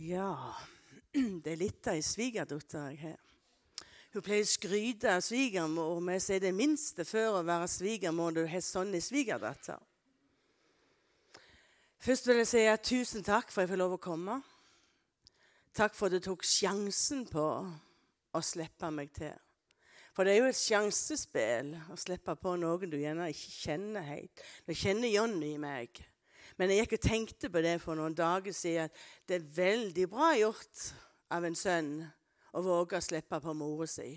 Ja, det er litt av ei svigerdatter jeg har. Hun pleier å skryte av svigermor med å si det minste før å være svigermor når du har sånn ei svigerdatter. Først vil jeg si at tusen takk for at jeg får lov å komme. Takk for at du tok sjansen på å slippe meg til. For det er jo et sjansespill å slippe på noen du gjerne ikke kjenner helt. Nå kjenner Jonny meg. Men jeg gikk og tenkte på det for noen dager siden. Det er veldig bra gjort av en sønn å våge å slippe på mora si.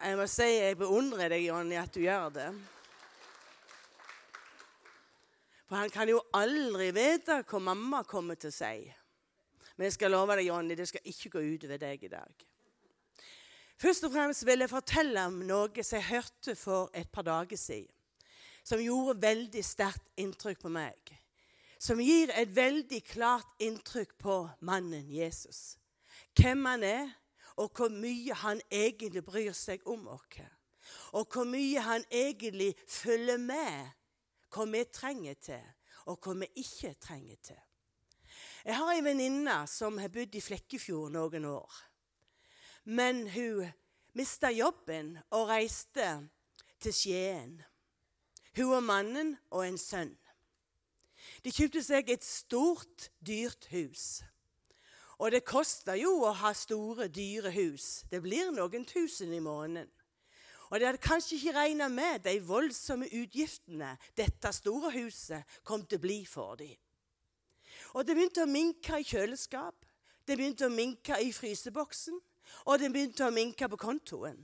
Jeg må si jeg beundrer deg, Jonny, at du gjør det. For han kan jo aldri vite hva mamma kommer til å si. Men jeg skal love deg, Jonny, det skal ikke gå utover deg i dag. Først og fremst vil jeg fortelle om noe som jeg hørte for et par dager siden. Som gjorde veldig sterkt inntrykk på meg. Som gir et veldig klart inntrykk på mannen Jesus hvem han er, og hvor mye han egentlig bryr seg om oss. Og hvor mye han egentlig følger med hva vi trenger til, og hva vi ikke trenger til. Jeg har en venninne som har bodd i Flekkefjord noen år. Men hun mista jobben og reiste til Skien. Hun og mannen og en sønn. De kjøpte seg et stort, dyrt hus. Og det koster jo å ha store, dyre hus. Det blir noen tusen i måneden. Og de hadde kanskje ikke regna med de voldsomme utgiftene dette store huset kom til å bli for dem. Og det begynte å minke i kjøleskap, det begynte å minke i fryseboksen, og det begynte å minke på kontoen.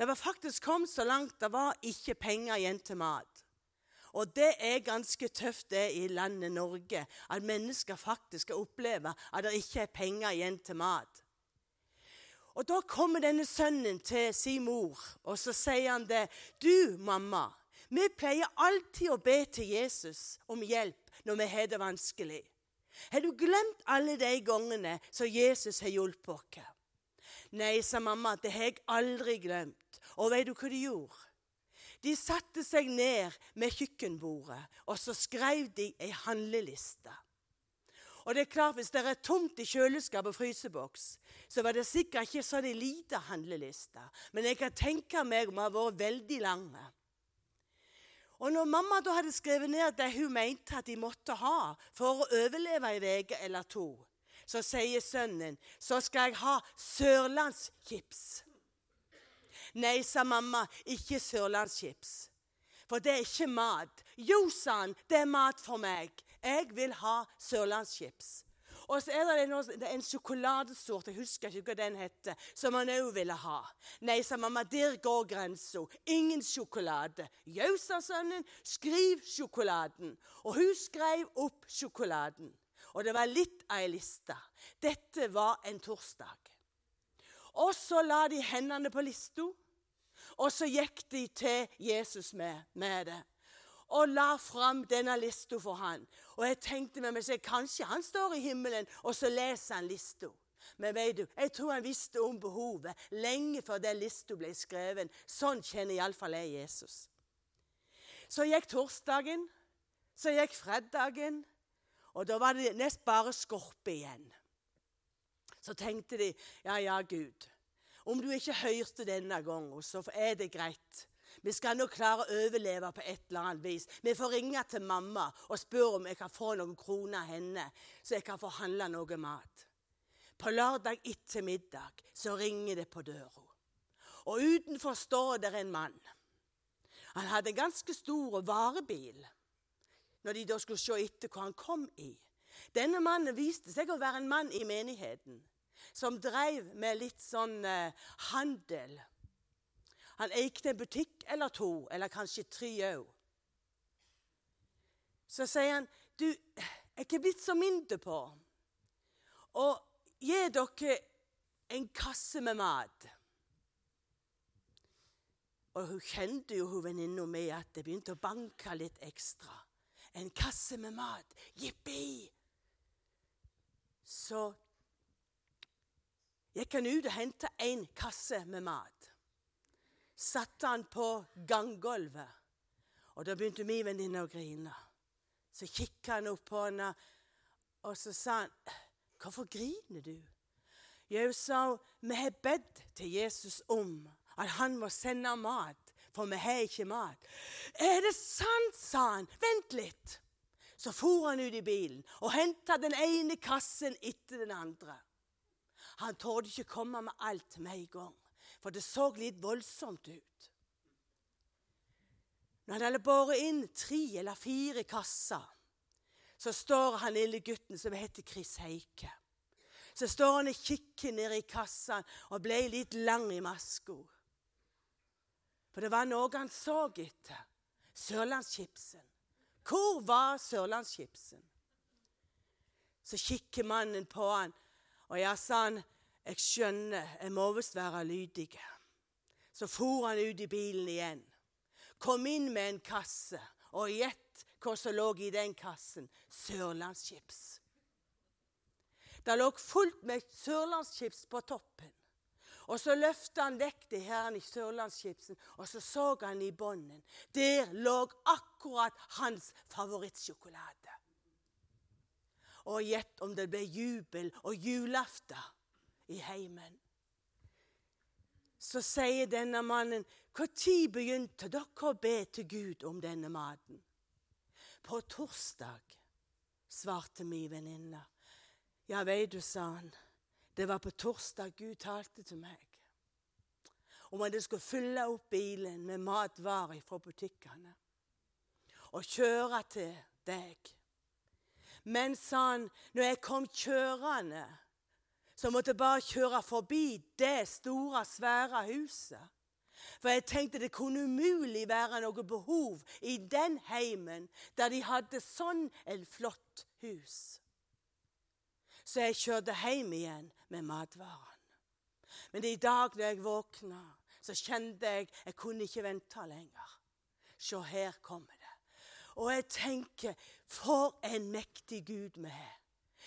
Det var faktisk kommet så langt det var ikke penger igjen til mat. Og det er ganske tøft det i landet Norge, at mennesker faktisk skal oppleve at det ikke er penger igjen til mat. Og Da kommer denne sønnen til sin mor, og så sier han det. 'Du, mamma, vi pleier alltid å be til Jesus om hjelp når vi har det vanskelig.' 'Har du glemt alle de gangene som Jesus har hjulpet oss?' 'Nei', sa mamma, 'det har jeg aldri glemt.' Og vet du hva de gjorde? De satte seg ned med kjøkkenbordet, og så skrev de ei handleliste. Og det er klart, Hvis det er tomt i kjøleskap og fryseboks, så var det sikkert ikke sånn de lite handleliste. Men jeg kan tenke meg om det har vært veldig lang. Og når mamma da hadde skrevet ned det hun mente at de måtte ha for å overleve ei uke eller to, så sier sønnen så skal jeg ha sørlandschips. Nei, sa mamma, ikke sørlandschips. For det er ikke mat. Jo, sa han, det er mat for meg. Jeg vil ha sørlandschips. Og så er det, er en sjokoladesort, jeg husker ikke hva den heter, som han òg ville ha. Nei, sa mamma, der går grensa. Ingen sjokolade. Jau, sa sønnen, skriv sjokoladen. Og hun skrev opp sjokoladen. Og det var litt av ei liste. Dette var en torsdag. Og så la de hendene på lista, og så gikk de til Jesus med, med det. Og la fram denne lista for han. Og jeg tenkte med meg selv, kanskje han står i himmelen, og så leser han lista. Men vet du, jeg tror han visste om behovet lenge før den lista ble skrevet. Sånn kjenner iallfall jeg Jesus. Så gikk torsdagen, så gikk fredagen, og da var det nest bare skorpe igjen. Så tenkte de ja, ja, Gud. Om du ikke hørte denne gangen, så er det greit. Vi skal nå klare å overleve på et eller annet vis. Vi får ringe til mamma og spørre om jeg kan få noen kroner av henne, så jeg kan få handle noe mat. På lørdag etter middag så ringer det på døra. Og utenfor står der en mann. Han hadde en ganske stor varebil når de da skulle se etter hva han kom i. Denne mannen viste seg å være en mann i menigheten som drev med litt sånn eh, handel. Han eide en butikk eller to, eller kanskje tre òg. Så sier han, 'Du, jeg er ikke blitt så mindre på å gi dere en kasse med mat.' Og hun kjente jo hun venninna mi at det begynte å banke litt ekstra. En kasse med mat. Jippi! Så gikk han ut og henta en kasse med mat. Satte han på ganggulvet. Og da begynte min venninne å grine. Så kikka han opp på henne, Og så sa han, 'Hvorfor griner du?' Jeg sa, 'Vi har bedt til Jesus om at han må sende mat, for vi har ikke mat.' 'Er det sant?' sa han. 'Vent litt.' Så for han ut i bilen og henta den ene kassen etter den andre. Han torde ikke komme med alt med en gang, for det så litt voldsomt ut. Når han hadde båret inn tre eller fire kasser, så står han lille gutten som heter Chris Heike. Så står han og kikker ned i kassa og ble litt lang i maska. For det var noe han så etter. Sørlandschipsen. Hvor var sørlandschipsen? Så kikker mannen på han, og jeg sa han, jeg skjønner, jeg må visst være lydig. Så for han ut i bilen igjen. Kom inn med en kasse, og gjett hva som lå i den kassen. Sørlandschips. Det lå fullt med sørlandschips på toppen. Og så løfta han vekk det her i Sørlandsskipsen, og så så han i bånden. Der lå akkurat hans favorittsjokolade. Og gjett om det ble jubel og julaften i heimen. Så sier denne mannen, 'Når begynte dere å be til Gud om denne maten?' På torsdag, svarte min venninne. Ja, vei du, sa han. Det var på torsdag Gud talte til meg om at jeg skulle fylle opp bilen med matvarer fra butikkene og kjøre til deg. Men, han, når jeg kom kjørende, så måtte jeg bare kjøre forbi det store, svære huset. For jeg tenkte det kunne umulig være noe behov i den heimen der de hadde sånn et flott hus. Så jeg kjørte hjem igjen med matvarene. Men i dag når jeg våkna, så kjente jeg jeg kunne ikke vente lenger. Se, her kommer det. Og jeg tenker, for en mektig Gud vi har.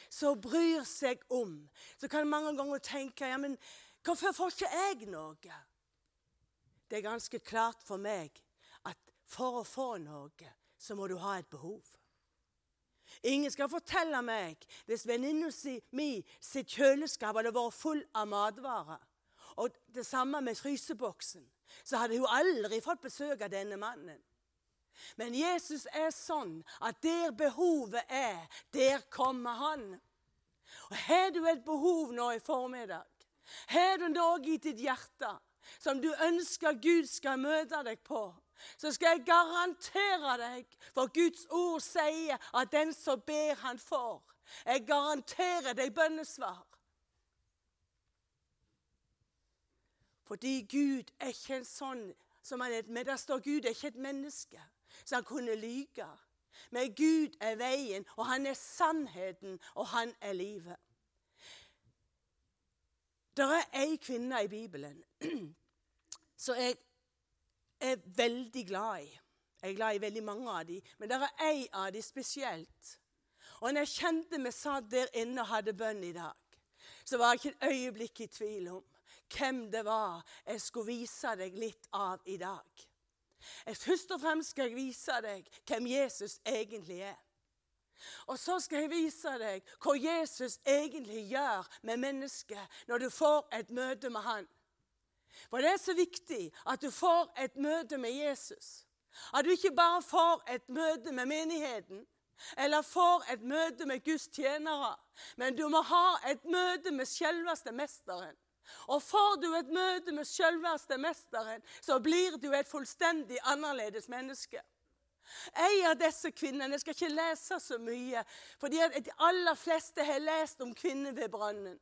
Som bryr seg om. Så kan jeg mange ganger tenke ja, men hvorfor får ikke jeg noe? Det er ganske klart for meg at for å få noe, så må du ha et behov. Ingen skal fortelle meg hvis venninna si, mi sitt kjøleskap hadde vært full av matvarer, og det samme med fryseboksen, så hadde hun aldri fått besøk av denne mannen. Men Jesus er sånn at der behovet er, der kommer han. Og Har du et behov nå i formiddag? Har du noe i ditt hjerte som du ønsker Gud skal møte deg på? Så skal jeg garantere deg, for Guds ord sier at den som ber, han får. Jeg garanterer deg bønnesvar. Fordi Gud er ikke en sånn som han er, Men der står Gud er ikke et menneske, så han kunne lyge. Men Gud er veien, og han er sannheten, og han er livet. Det er ei kvinne i Bibelen som jeg er veldig glad i. Jeg er glad i veldig mange av dem, men det er ei av dem spesielt. Og når jeg kjente vi satt der inne og hadde bønn i dag, så var jeg ikke et øyeblikk i tvil om hvem det var jeg skulle vise deg litt av i dag. Først og fremst skal jeg vise deg hvem Jesus egentlig er. Og så skal jeg vise deg hva Jesus egentlig gjør med mennesket når du får et møte med han. For det er så viktig at du får et møte med Jesus. At du ikke bare får et møte med menigheten, eller får et møte med Guds tjenere, men du må ha et møte med selveste mesteren. Og får du et møte med selveste mesteren, så blir du et fullstendig annerledes menneske. En av disse kvinnene skal ikke lese så mye, for de aller fleste har lest om kvinnen ved brannen.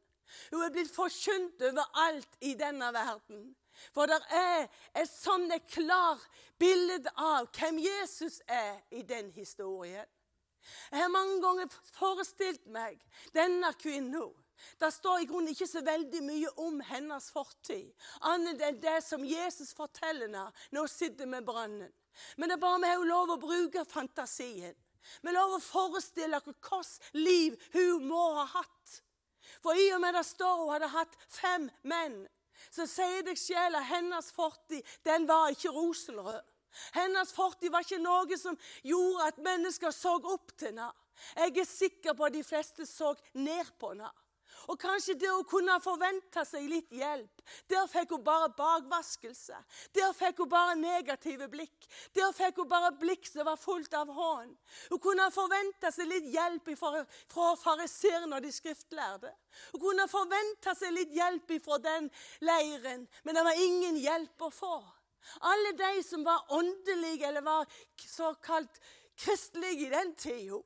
Hun er blitt forkynt overalt i denne verden. For det er et sånn klart bilde av hvem Jesus er i den historien. Jeg har mange ganger forestilt meg denne kvinnen. Det står i grunnen ikke så veldig mye om hennes fortid, annet enn det som Jesus forteller henne når hun sitter med brannen. Men det er bare vi lov å bruke fantasien. Vi lov å forestille oss hvilket liv hun må ha hatt. For i og med det står hun hadde hatt fem menn, så sier deg sjel at hennes fortid den var ikke rosenrød. Hennes fortid var ikke noe som gjorde at mennesker så opp til henne. Jeg er sikker på at de fleste så ned på henne. Og kanskje det å kunne forvente seg litt hjelp. Der fikk hun bare bakvaskelse. Der fikk hun bare negative blikk. Der fikk hun bare blikk som var fullt av hån. Hun kunne forvente seg litt hjelp fra, fra fariseerne og de skriftlærde. Hun kunne forvente seg litt hjelp fra den leiren, men det var ingen hjelp å få. Alle de som var åndelige eller var såkalt kristelige i den tida,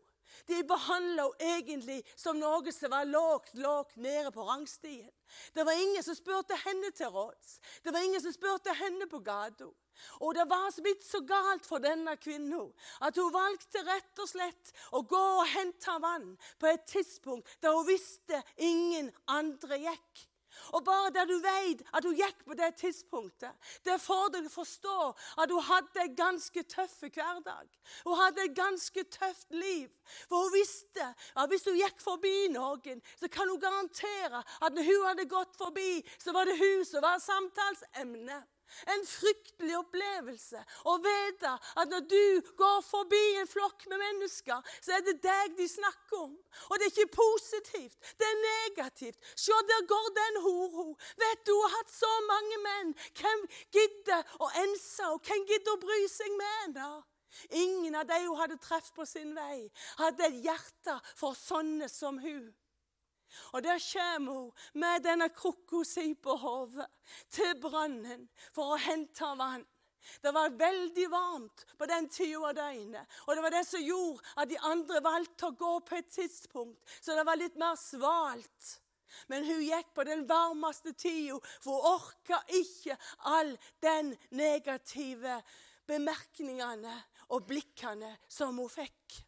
de behandla henne egentlig som noe som var lågt, lågt nede på rangstien. Det var ingen som spurte henne til råds. Det var ingen som spurte henne på gata. Og det var blitt så galt for denne kvinnen at hun valgte rett og slett å gå og hente vann på et tidspunkt da hun visste ingen andre gikk. Og bare det du vet at hun gikk på det tidspunktet, det får deg forstå at hun hadde en ganske tøff hverdag. Hun hadde et ganske tøft liv. For hun visste at hvis hun gikk forbi noen, så kan hun garantere at når hun hadde gått forbi, så var det hun som var samtalsemne. En fryktelig opplevelse å vite at når du går forbi en flokk med mennesker, så er det deg de snakker om. Og det er ikke positivt, det er negativt. Se, der går den hora. Vet du, hun har hatt så mange menn. Hvem gidder å ense, og hvem gidder å bry seg med henne? Ingen av de hun hadde truffet på sin vei, hadde et hjerte for sånne som hun. Og der kommer hun med denne krukka si på hodet til brønnen for å hente vann. Det var veldig varmt på den tida av døgnet. Og det var det som gjorde at de andre valgte å gå på et tidspunkt så det var litt mer svalt. Men hun gikk på den varmeste tida, for hun orka ikke all den negative bemerkningene og blikkene som hun fikk.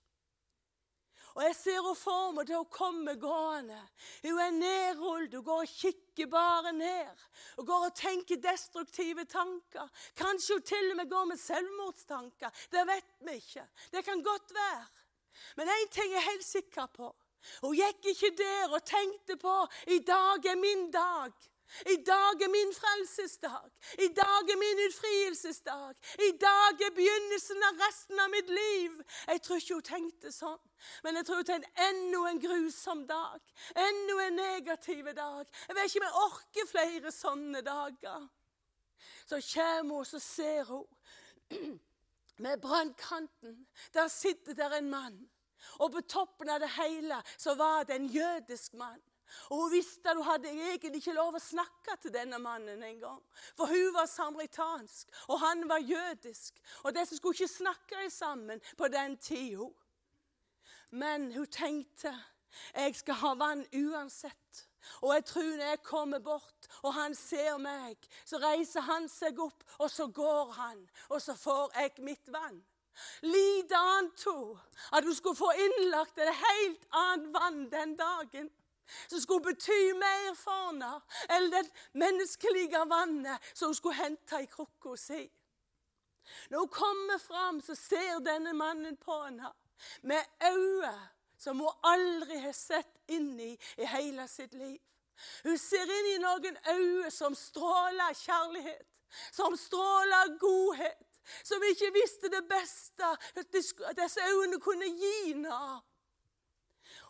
Og jeg ser henne for meg til hun kommer gående. Hun er nedrullet, hun går og kikker bare ned. Hun går og tenker destruktive tanker. Kanskje hun til og med går med selvmordstanker. Det vet vi ikke. Det kan godt være. Men én ting er jeg helt sikker på. Hun gikk ikke der og tenkte på i dag er min dag. I dag er min frelsesdag. I dag er min utfrielsesdag. I dag er begynnelsen av resten av mitt liv. Jeg tror ikke hun tenkte sånn, men jeg tror hun tenkte enda en grusom dag. Enda en negativ dag. Jeg vet ikke om jeg orker flere sånne dager. Så kommer hun, så ser hun med brannkanten. Der sitter der en mann. Og på toppen av det hele så var det en jødisk mann. Og Hun visste at hun hadde egentlig ikke lov å snakke til denne mannen en gang. For hun var samaritansk, og han var jødisk. Og disse skulle ikke snakke sammen på den tida. Men hun tenkte jeg skal ha vann uansett. Og jeg tror når jeg kommer bort, og han ser meg, så reiser han seg opp, og så går han. Og så får jeg mitt vann. Lite antog at hun skulle få innlagt et helt annet vann den dagen som skulle bety mer for henne enn det menneskelige vannet som hun skulle hente i krukka si. Når hun kommer fram, så ser denne mannen på henne med øyne som hun aldri har sett inn i i hele sitt liv. Hun ser inn i noen øyne som stråler kjærlighet, som stråler godhet, som ikke visste det beste at disse øynene kunne gi henne.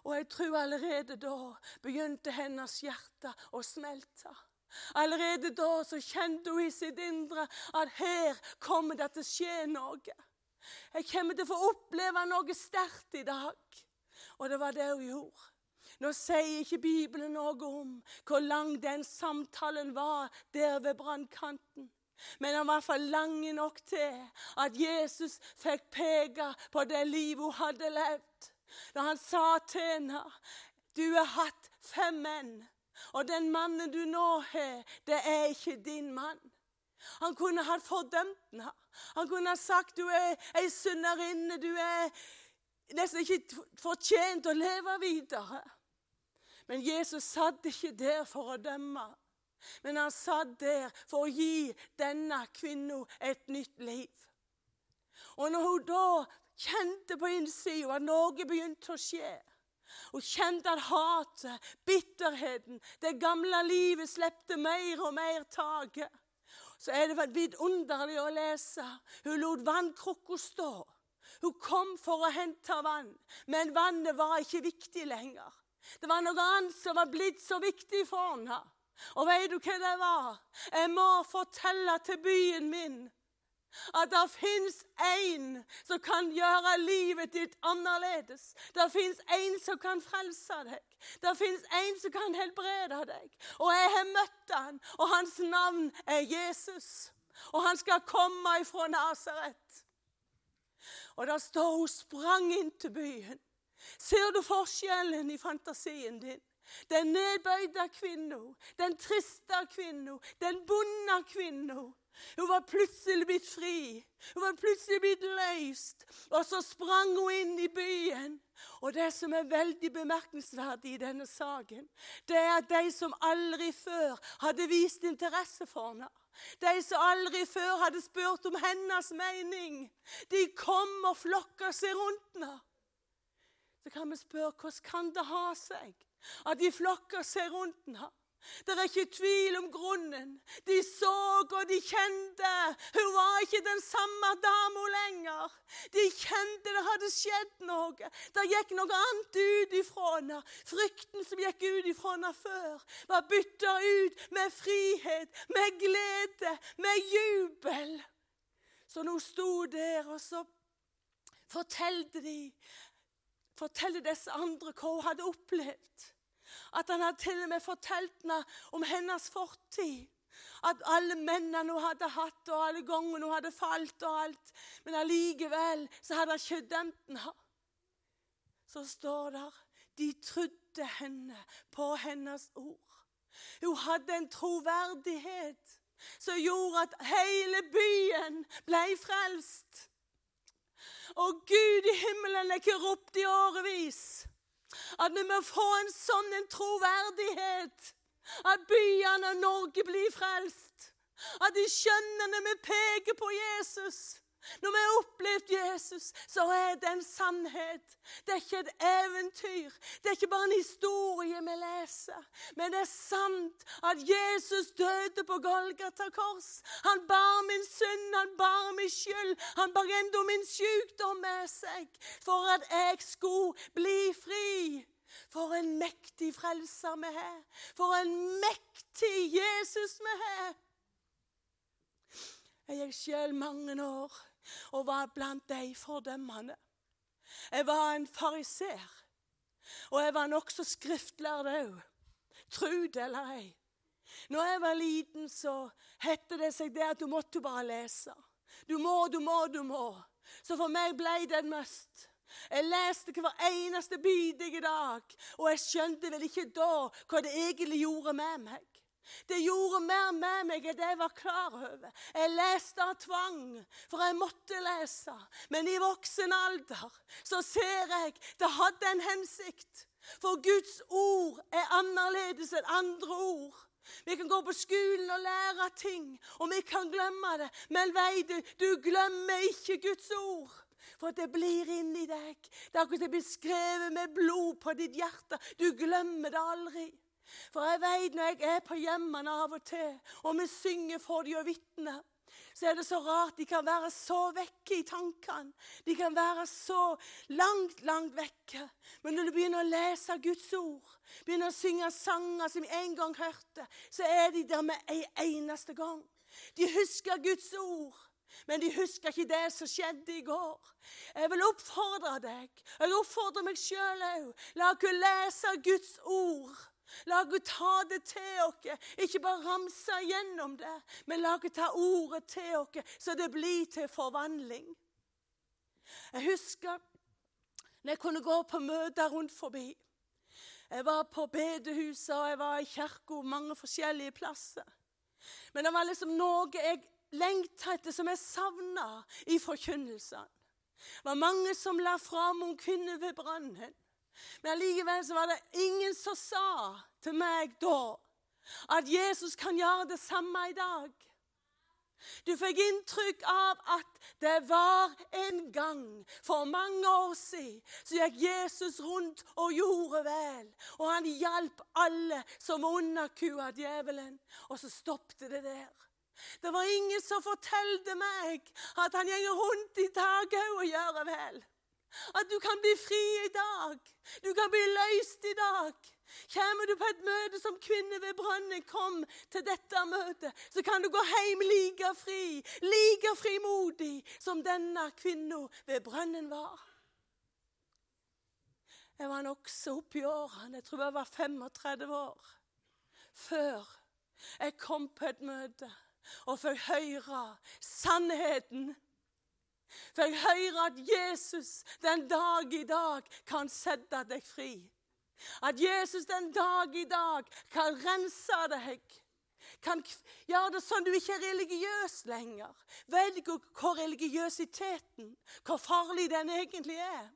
Og jeg tror allerede da begynte hennes hjerte å smelte. Allerede da så kjente hun i sitt indre at her kommer det til å skje noe. Jeg kommer til å få oppleve noe sterkt i dag. Og det var det hun gjorde. Nå sier ikke Bibelen noe om hvor lang den samtalen var der ved brannkanten. Men han var for lang nok til at Jesus fikk peke på det livet hun hadde levd. Da han sa til henne du har hatt fem menn, og den mannen du nå har, det er ikke din mann. Han kunne ha fordømt henne. Han kunne ha sagt du er ei synderinne, du er nesten ikke fortjent å leve videre. Men Jesus satt ikke der for å dømme. Men han satt der for å gi denne kvinnen et nytt liv. Og når hun da kjente på innsida at noe begynte å skje. Hun kjente at hatet, bitterheten, det gamle livet slepte mer og mer taket. Så er det vidunderlig å lese. Hun lot vannkrukka stå. Hun kom for å hente vann, men vannet var ikke viktig lenger. Det var noe annet som var blitt så viktig for henne. Og vet du hva det var? Jeg må fortelle til byen min at det fins en som kan gjøre livet ditt annerledes. Det fins en som kan frelse deg. Det fins en som kan helbrede deg. Og jeg har møtt han, og hans navn er Jesus. Og han skal komme ifra Nasaret. Og der står hun sprang inn til byen. Ser du forskjellen i fantasien din? Den nedbøyde kvinna, den triste kvinna, den bonde kvinna. Hun var plutselig blitt fri. Hun var plutselig blitt løst. Og så sprang hun inn i byen. Og det som er veldig bemerkelsesverdig i denne saken, det er at de som aldri før hadde vist interesse for henne, de som aldri før hadde spurt om hennes mening, de kom og flokka seg rundt henne. Så kan vi spørre hvordan kan det ha seg at de flokka seg rundt henne? Det er ikke tvil om grunnen. De så og de kjente. Hun var ikke den samme dama lenger. De kjente det hadde skjedd noe. Det gikk noe annet ut ifra henne. Frykten som gikk ut ifra henne før, var bytta ut med frihet, med glede, med jubel. Så nå sto der, og så fortalte de Fortalte disse andre hva hun hadde opplevd. At han hadde til og med fortalt henne om hennes fortid. At alle mennene hun hadde hatt, og alle gangene hun hadde falt og alt. Men allikevel så hadde han ikke dømt henne. Så står det de trodde henne på hennes ord. Hun hadde en troverdighet som gjorde at hele byen ble frelst. Og Gud i himmelen er ikke ropt i årevis. At vi må få en sånn en troverdighet. At byene av Norge blir frelst. At de skjønner når vi peker på Jesus. Når vi har opplevd Jesus, så er det en sannhet. Det er ikke et eventyr. Det er ikke bare en historie vi leser. Men det er sant at Jesus døde på Golgata kors. Han bar min synd, han bar min skyld. Han bar enda min sykdom med seg for at jeg skulle bli fri. For en mektig frelser vi har. For en mektig Jesus vi har. Jeg gikk sjøl mange år og var blant de fordømmende. Jeg var en fariser, og jeg var nokså skriftlærd òg. Tro det eller ei. Når jeg var liten, så het det seg det at du måtte bare lese. Du må, du må, du må. Så for meg ble det en must. Jeg leste hver eneste bidige dag, og jeg skjønte vel ikke da hva det egentlig gjorde med meg. Det gjorde mer med meg enn jeg var klar over. Jeg leste av tvang, for jeg måtte lese. Men i voksen alder så ser jeg det hadde en hensikt. For Guds ord er annerledes enn andre ord. Vi kan gå på skolen og lære ting, og vi kan glemme det. Men vei du, du glemmer ikke Guds ord. For det blir inni deg. Det er akkurat det blir skrevet med blod på ditt hjerte. Du glemmer det aldri. For jeg vet når jeg er på hjemmene av og til, og vi synger for de og vitner, så er det så rart de kan være så vekke i tankene. De kan være så langt, langt vekke. Men når du begynner å lese Guds ord, begynner å synge sanger som vi en gang hørte, så er de der med en eneste gang. De husker Guds ord. Men de husker ikke det som skjedde i går. Jeg vil oppfordre deg, jeg oppfordrer meg sjøl òg. La oss lese Guds ord La Gud ta det til oss. Ikke bare ramse gjennom det, men la Gud ta ordet til oss, så det blir til forvandling. Jeg husker når jeg kunne gå på møter rundt forbi. Jeg var på bedehuset og jeg var i kirka mange forskjellige plasser. Men det var liksom noe jeg lengta etter, som jeg savna i forkynnelsene. Det var mange som la fram om kvinner ved brannen. Men allikevel så var det ingen som sa til meg da at Jesus kan gjøre det samme i dag. Du fikk inntrykk av at det var en gang for mange år siden så gikk Jesus rundt og gjorde vel. Og han hjalp alle som var underkua djevelen. Og så stoppet det der. Det var ingen som fortalte meg at han gjenger rundt i taket og gjør vel. At du kan bli fri i dag. Du kan bli løst i dag. Kommer du på et møte som kvinne ved brønnen, kom til dette møtet, så kan du gå hjem like fri, like frimodig som denne kvinna ved brønnen var. Jeg var nokså oppi årene, jeg tror jeg var 35 år, før jeg kom på et møte og fikk høre sannheten. Fikk hører at Jesus den dag i dag kan sette deg fri. At Jesus den dag i dag kan rense deg. Kan gjøre det sånn du ikke er religiøs lenger. Velg hvor religiøsiteten, hvor farlig den egentlig er.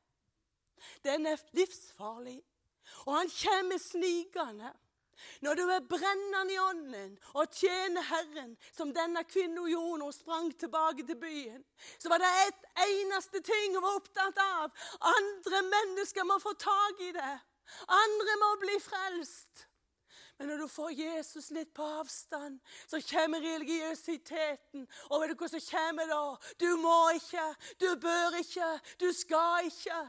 Den er livsfarlig. Og han kommer snikende. Når du er brennende i ånden og tjener Herren, som denne kvinnen gjorde når hun sprang tilbake til byen, så var det et eneste ting hun var opptatt av. Andre mennesker må få tak i det. Andre må bli frelst. Men når du får Jesus litt på avstand, så kommer religiøsiteten. Og vet du hva som kommer da? Du må ikke, du bør ikke, du skal ikke.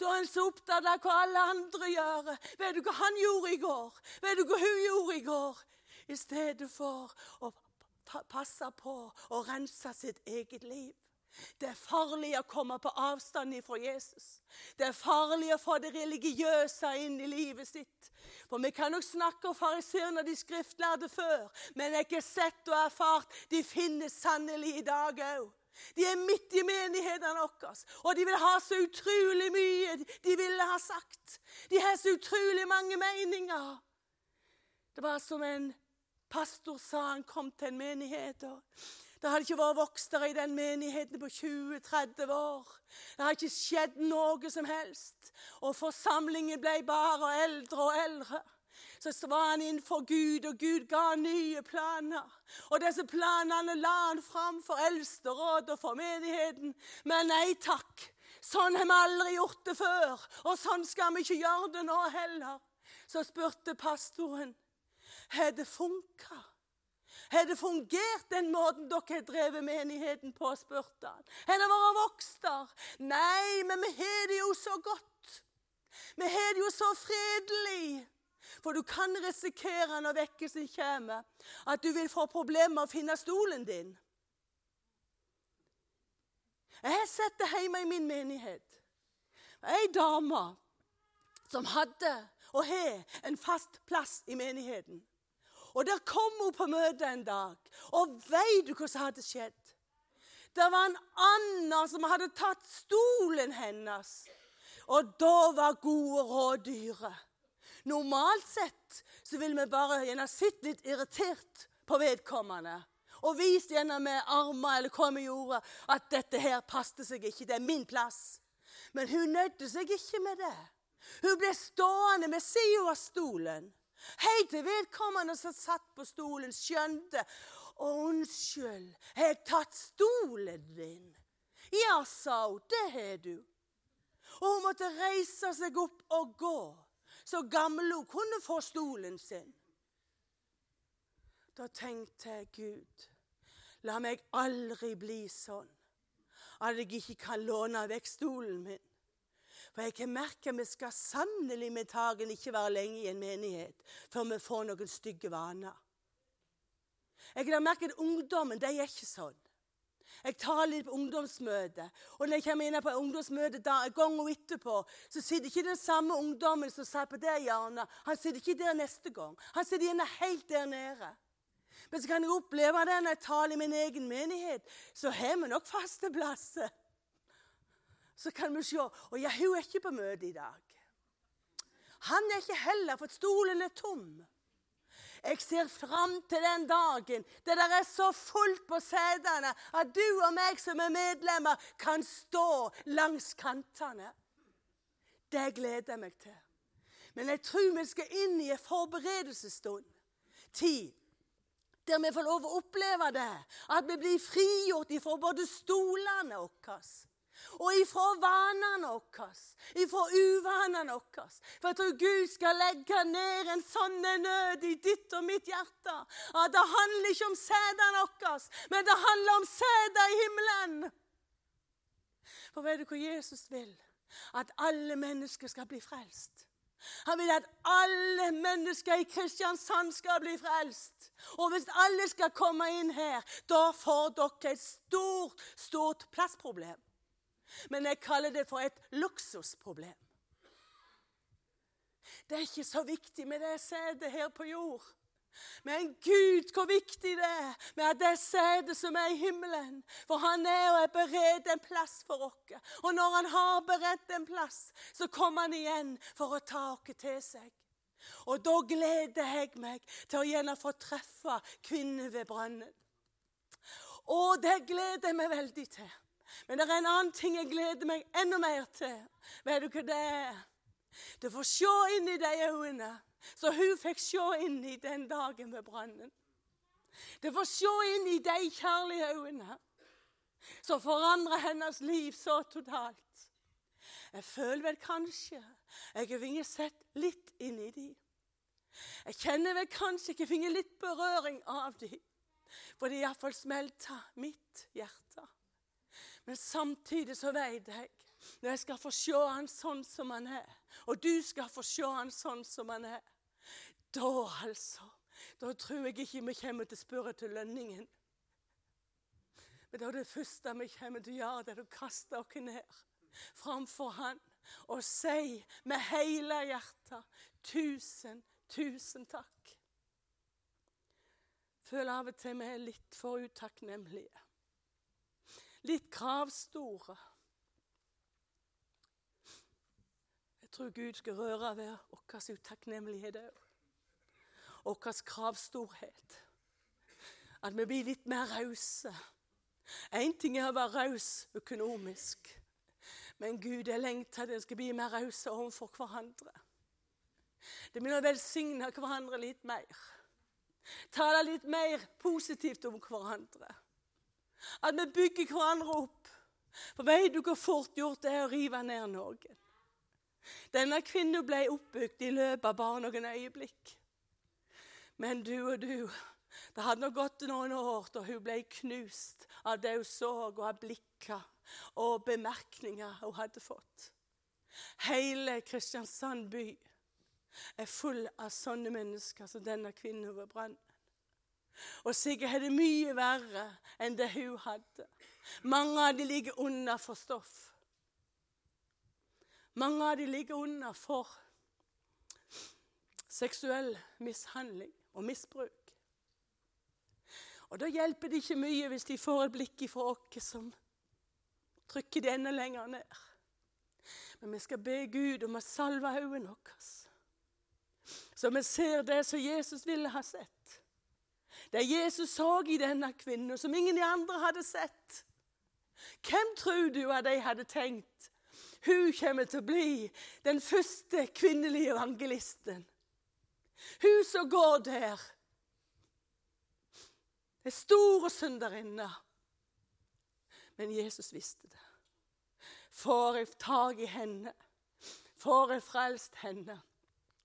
Da er en så opptatt av hva alle andre gjør. Vet du hva han gjorde i går? Vet du hva hun gjorde i går? I stedet for å passe på å rense sitt eget liv. Det er farlig å komme på avstand fra Jesus. Det er farlig å få det religiøse inn i livet sitt. For vi kan nok snakke om fariseerne de skriftlærde før, men jeg har sett og erfart. De finnes sannelig i dag òg. De er midt i menighetene våre, og de vil ha så utrolig mye de ville ha sagt. De har så utrolig mange meninger. Det var som en pastor sa han kom til en menighet. det hadde ikke vært vokstere i den menigheten på 20-30 år. Det hadde ikke skjedd noe som helst. Og forsamlingen ble bare eldre og eldre så var han innenfor Gud, og Gud ga nye planer. Og disse planene la han fram for eldsterådet og for menigheten. Men nei takk. Sånn har vi aldri gjort det før, og sånn skal vi ikke gjøre det nå heller. Så spurte pastoren har det funka. Har det fungert den måten dere har drevet menigheten på? spurte han. Har det vært vokst der? Nei, men vi har det jo så godt. Vi har det jo så fredelig. For du kan risikere når vekkelsen kommer, at du vil få problemer med å finne stolen din. Jeg har sett det hjemme i min menighet. Ei dame som hadde og har en fast plass i menigheten. Og Der kom hun på møte en dag, og veit du hva som hadde skjedd? Det var en annen som hadde tatt stolen hennes. Og da var gode råd dyre. Normalt sett så ville vi bare gjerne sett litt irritert på vedkommende. Og vist gjerne med armer eller hva vi gjorde, at dette her passet seg ikke. Det er min plass. Men hun nødde seg ikke med det. Hun ble stående ved sida av stolen. Helt til vedkommende som satt på stolen, skjønte unnskyld, har jeg tatt stolen din? Ja, sa hun, det har du. Og hun måtte reise seg opp og gå så gammel hun kunne få stolen sin. Da tenkte jeg, Gud, la meg aldri bli sånn at jeg ikke kan låne vekk stolen min. For jeg kan merke vi skal sannelig med tagen ikke være lenge i en menighet før vi får noen stygge vaner. Jeg kan merket ungdommen de er ikke sånn. Jeg taler litt på ungdomsmøte. Og når jeg kommer inn på ungdomsmøte da, gangen etterpå, så sitter ikke den samme ungdommen som satt på det hjørnet. Han sitter ikke der neste gang. Han sitter gjerne helt der nede. Men så kan jeg oppleve det når jeg taler i min egen menighet. Så har vi nok faste plasser. Så kan vi se. Og ja, hun er ikke på møte i dag. Han er ikke heller, for stolen er tom. Jeg ser fram til den dagen det der er så fullt på setene at du og meg som er medlemmer, kan stå langs kantene. Det gleder jeg meg til. Men jeg tror vi skal inn i en forberedelsesstund. Tid. Der vi får lov å oppleve det. At vi blir frigjort ifra både stolene våre Og ifra vanene våre, ifra uvanene våre. For jeg tror Gud skal legge ned en sånn nød i ditt og mitt hjerte. At det handler ikke om sædene våre, men det handler om sæder i himmelen. For vet du hva Jesus vil? At alle mennesker skal bli frelst. Han vil at alle mennesker i Kristiansand skal bli frelst. Og hvis alle skal komme inn her, da får dere et stort, stort plassproblem. Men jeg kaller det for et luksusproblem. Det er ikke så viktig med det sædet her på jord. Men Gud, hvor viktig det er med at det sædet som er i himmelen. For han er og er beredt en plass for oss. Og når han har beredt en plass, så kommer han igjen for å ta oss til seg. Og da gleder jeg meg til å gjerne få treffe kvinner ved brønnen. Og det gleder jeg meg veldig til. Men det er en annen ting jeg gleder meg enda mer til. Vet du hva det er? Du får se inn i de øynene som hun fikk se inn i den dagen ved brannen. Du får se inn i de kjærlige øynene som forandrer hennes liv så totalt. Jeg føler vel kanskje jeg har fått sett litt inn i dem. Jeg kjenner vel kanskje jeg har fått litt berøring av dem. For det iallfall smelta mitt hjerte. Men samtidig så vet jeg når jeg skal få se han sånn som han er, og du skal få se han sånn som han er, da altså Da tror jeg ikke vi kommer til å spørre til lønningen. Men da er det første vi kommer til å gjøre, det er å kaste oss ned framfor Han og si med hele hjertet tusen, tusen takk. Føler av og til vi er litt for utakknemlige litt kravstore. Jeg tror Gud skal røre ved vår utakknemlighet òg. Vår kravstorhet. At vi blir litt mer rause. Én ting er å være raus økonomisk, men Gud jeg lengter at en skal bli mer rause overfor hverandre. Det begynner å velsigne hverandre litt mer. Tale litt mer positivt om hverandre. At vi bygger hverandre opp. For vet du hvor fort gjort det er å rive ned noen? Denne kvinnen ble oppbygd i løpet av bare noen øyeblikk. Men du og du Det hadde nok gått noen år da hun ble knust av det hun så, og av blikker og bemerkninger hun hadde fått. Hele Kristiansand by er full av sånne mennesker som denne kvinnen ved brannen. Og sikkert er det mye verre enn det hun hadde. Mange av de ligger under for stoff. Mange av de ligger under for seksuell mishandling og misbruk. Og Da hjelper det ikke mye hvis de får et blikk fra oss som trykker det enda lenger ned. Men vi skal be Gud om å salve øynene våre, så vi ser det som Jesus ville ha sett. Det Jesus så i denne kvinnen, som ingen de andre hadde sett. Hvem tror du at de hadde tenkt hun kommer til å bli den første kvinnelige evangelisten? Hun som går der. Den store synderinna. Men Jesus visste det. Får jeg tak i henne, får jeg frelst henne,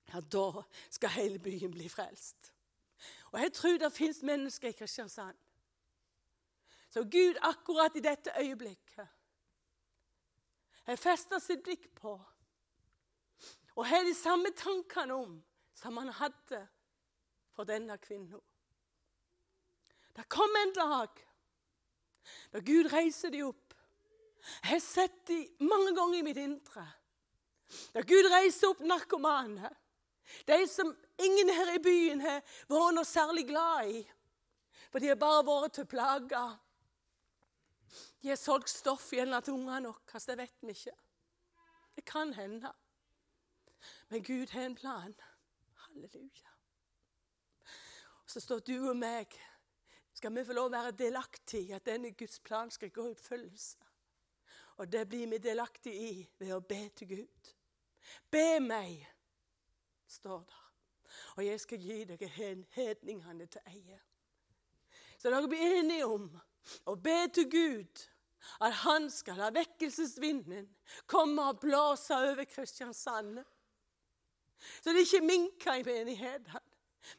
ja, da skal hele byen bli frelst. Og jeg tror det fins mennesker i Kristiansand så Gud akkurat i dette øyeblikket har festa sitt blikk på og har de samme tankene om som han hadde for denne kvinnen. Det kom en dag da Gud reiser de opp. Jeg har sett de mange ganger i mitt indre. Da Gud reiser opp narkomane. De som ingen her i byen har vært noe særlig glad i. For de har bare vært til plage. De har solgt stoff gjennom til ungene våre. Det vet vi ikke. Det kan hende. Men Gud har en plan. Halleluja. Og Så står du og meg skal vi få lov å være delaktige i at denne Guds plan skal gå i oppfyllelse. Og det blir vi delaktige i ved å be til Gud. Be meg, står der og jeg skal gi dere hedningene til eie. Så dere blir enige om å be til Gud at han skal la vekkelsesvinden komme og blåse over Kristiansand. Så det er ikke minker i menighetene,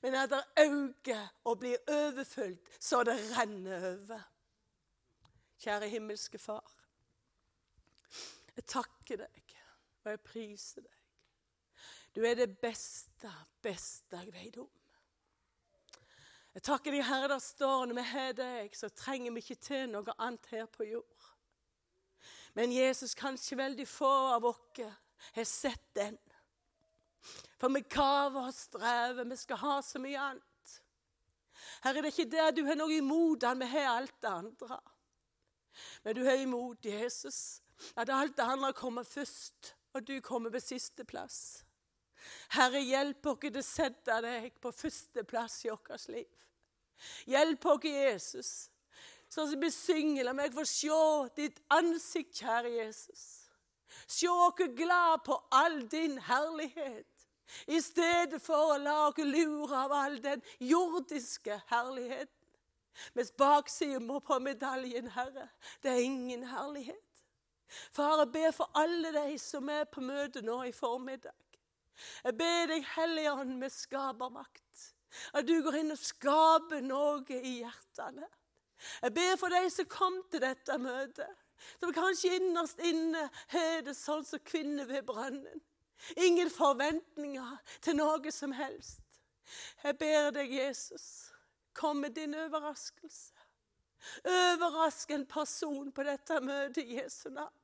men at det øker og blir overfylt så det renner over. Kjære himmelske Far. Jeg takker deg, og jeg priser deg. Du er det beste, beste jeg vet om. Jeg takker deg, Herre, der står når vi har deg, så trenger vi ikke til noe annet her på jord. Men Jesus, kanskje veldig få av oss har sett den. For vi kaver og strever, vi skal ha så mye annet. Herre, det er ikke det du har noe imot han, vi har alt det andre. Men du har imot Jesus, at alt det andre kommer først, og du kommer på sisteplass. Herre, hjelp oss til å sette deg på førsteplass i vårt liv. Hjelp oss, Jesus. Sånn som vi synger, la meg få se ditt ansikt, kjære Jesus. Se oss glad på all din herlighet, i stedet for å la oss lure av all den jordiske herligheten. Mens baksiden på medaljen, Herre, det er ingen herlighet. Far, jeg ber for alle de som er på møte nå i formiddag. Jeg ber deg, Hellige Ånd, med skapermakt, at du går inn og skaper noe i hjertene. Jeg ber for de som kom til dette møtet, som kanskje innerst inne har det sånn som kvinner ved brønnen. Ingen forventninger til noe som helst. Jeg ber deg, Jesus, kom med din overraskelse. Overrask en person på dette møtet Jesu navn.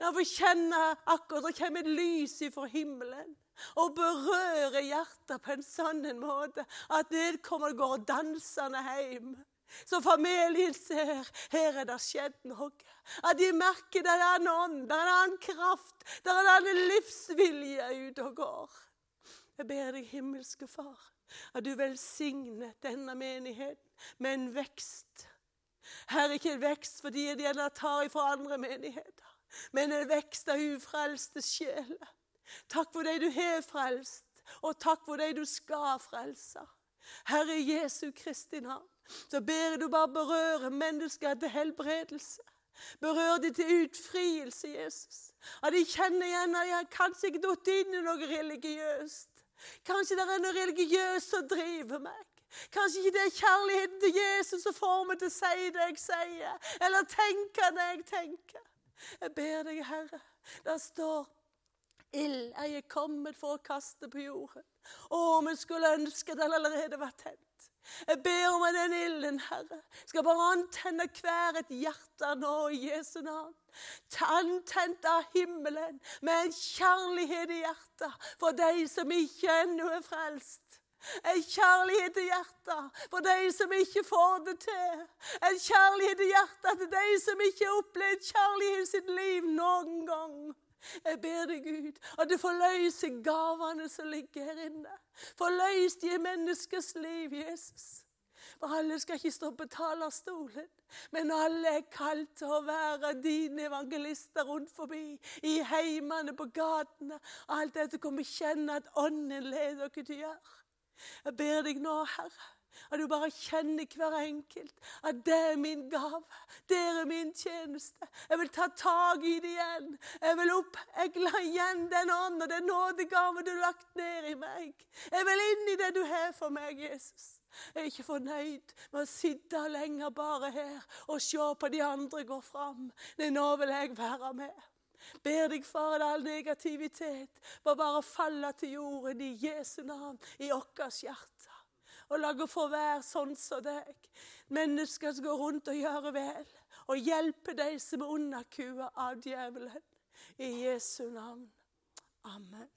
La få kjenne akkurat det kommer et lys ifra himmelen og berører hjertet på en sånn måte at vedkommende går dansende hjem. Så familien ser her er det skjedd noe. At de merker det er en ånd, det er en annen kraft, det er en livsvilje ute og går. Jeg ber deg, himmelske Far, at du velsigner denne menigheten med en vekst. Her er ikke en vekst fordi de tar ifra andre menigheter, men en vekst av ufrelste sjeler. Takk for deg du har frelst, og takk for deg du skal frelse. Herre Jesu Kristi navn, så ber jeg du bare berøre mennesker til helbredelse. Berør de til utfrielse, Jesus. At de kjenner igjen at jeg kanskje ikke datt inn i noe religiøst. Kanskje det er noe religiøst som driver meg. Kanskje ikke det er kjærligheten til Jesus som får meg til å si det jeg sier, eller tenke det jeg tenker. Jeg ber deg, Herre. Det står Ild er jeg kommet for å kaste på jorden. Å, vi skulle ønske den allerede var tent. Jeg ber om at den ilden, Herre, skal bare antenne hver et hjerte nå i Jesu navn. Antent av himmelen med en kjærlighet i hjertet for de som ikke ennå er frelst. En kjærlighet i hjertet for de som ikke får det til. En kjærlighet i hjertet til de som ikke har opplevd kjærlighet i sitt liv noen gang. Jeg ber deg, Gud, at du forløser gavene som ligger her inne. Forløs de menneskers liv, Jesus. For alle skal ikke stå på talerstolen, men alle er kalt til å være dine evangelister rundt forbi, i heimene, på gatene. Alt dette kommer kjenne at Ånden leder dere til å gjøre. Jeg ber deg nå, Herre, at du bare kjenner hver enkelt. At det er min gave. Det er min tjeneste. Jeg vil ta tak i det igjen. Jeg vil oppegle igjen den ånd og den nådegave du har lagt ned i meg. Jeg vil inn i det du har for meg, Jesus. Jeg er ikke fornøyd med å sitte lenger bare her og se på de andre gå fram. Nei, nå vil jeg være med. Ber deg, far, at all negativitet må bare falle til jorden i Jesu navn, i vårt hjerte og la få være sånn som deg. Mennesker som går rundt og gjør vel, og hjelpe de som er underkua av djevelen. I Jesu navn. Amen.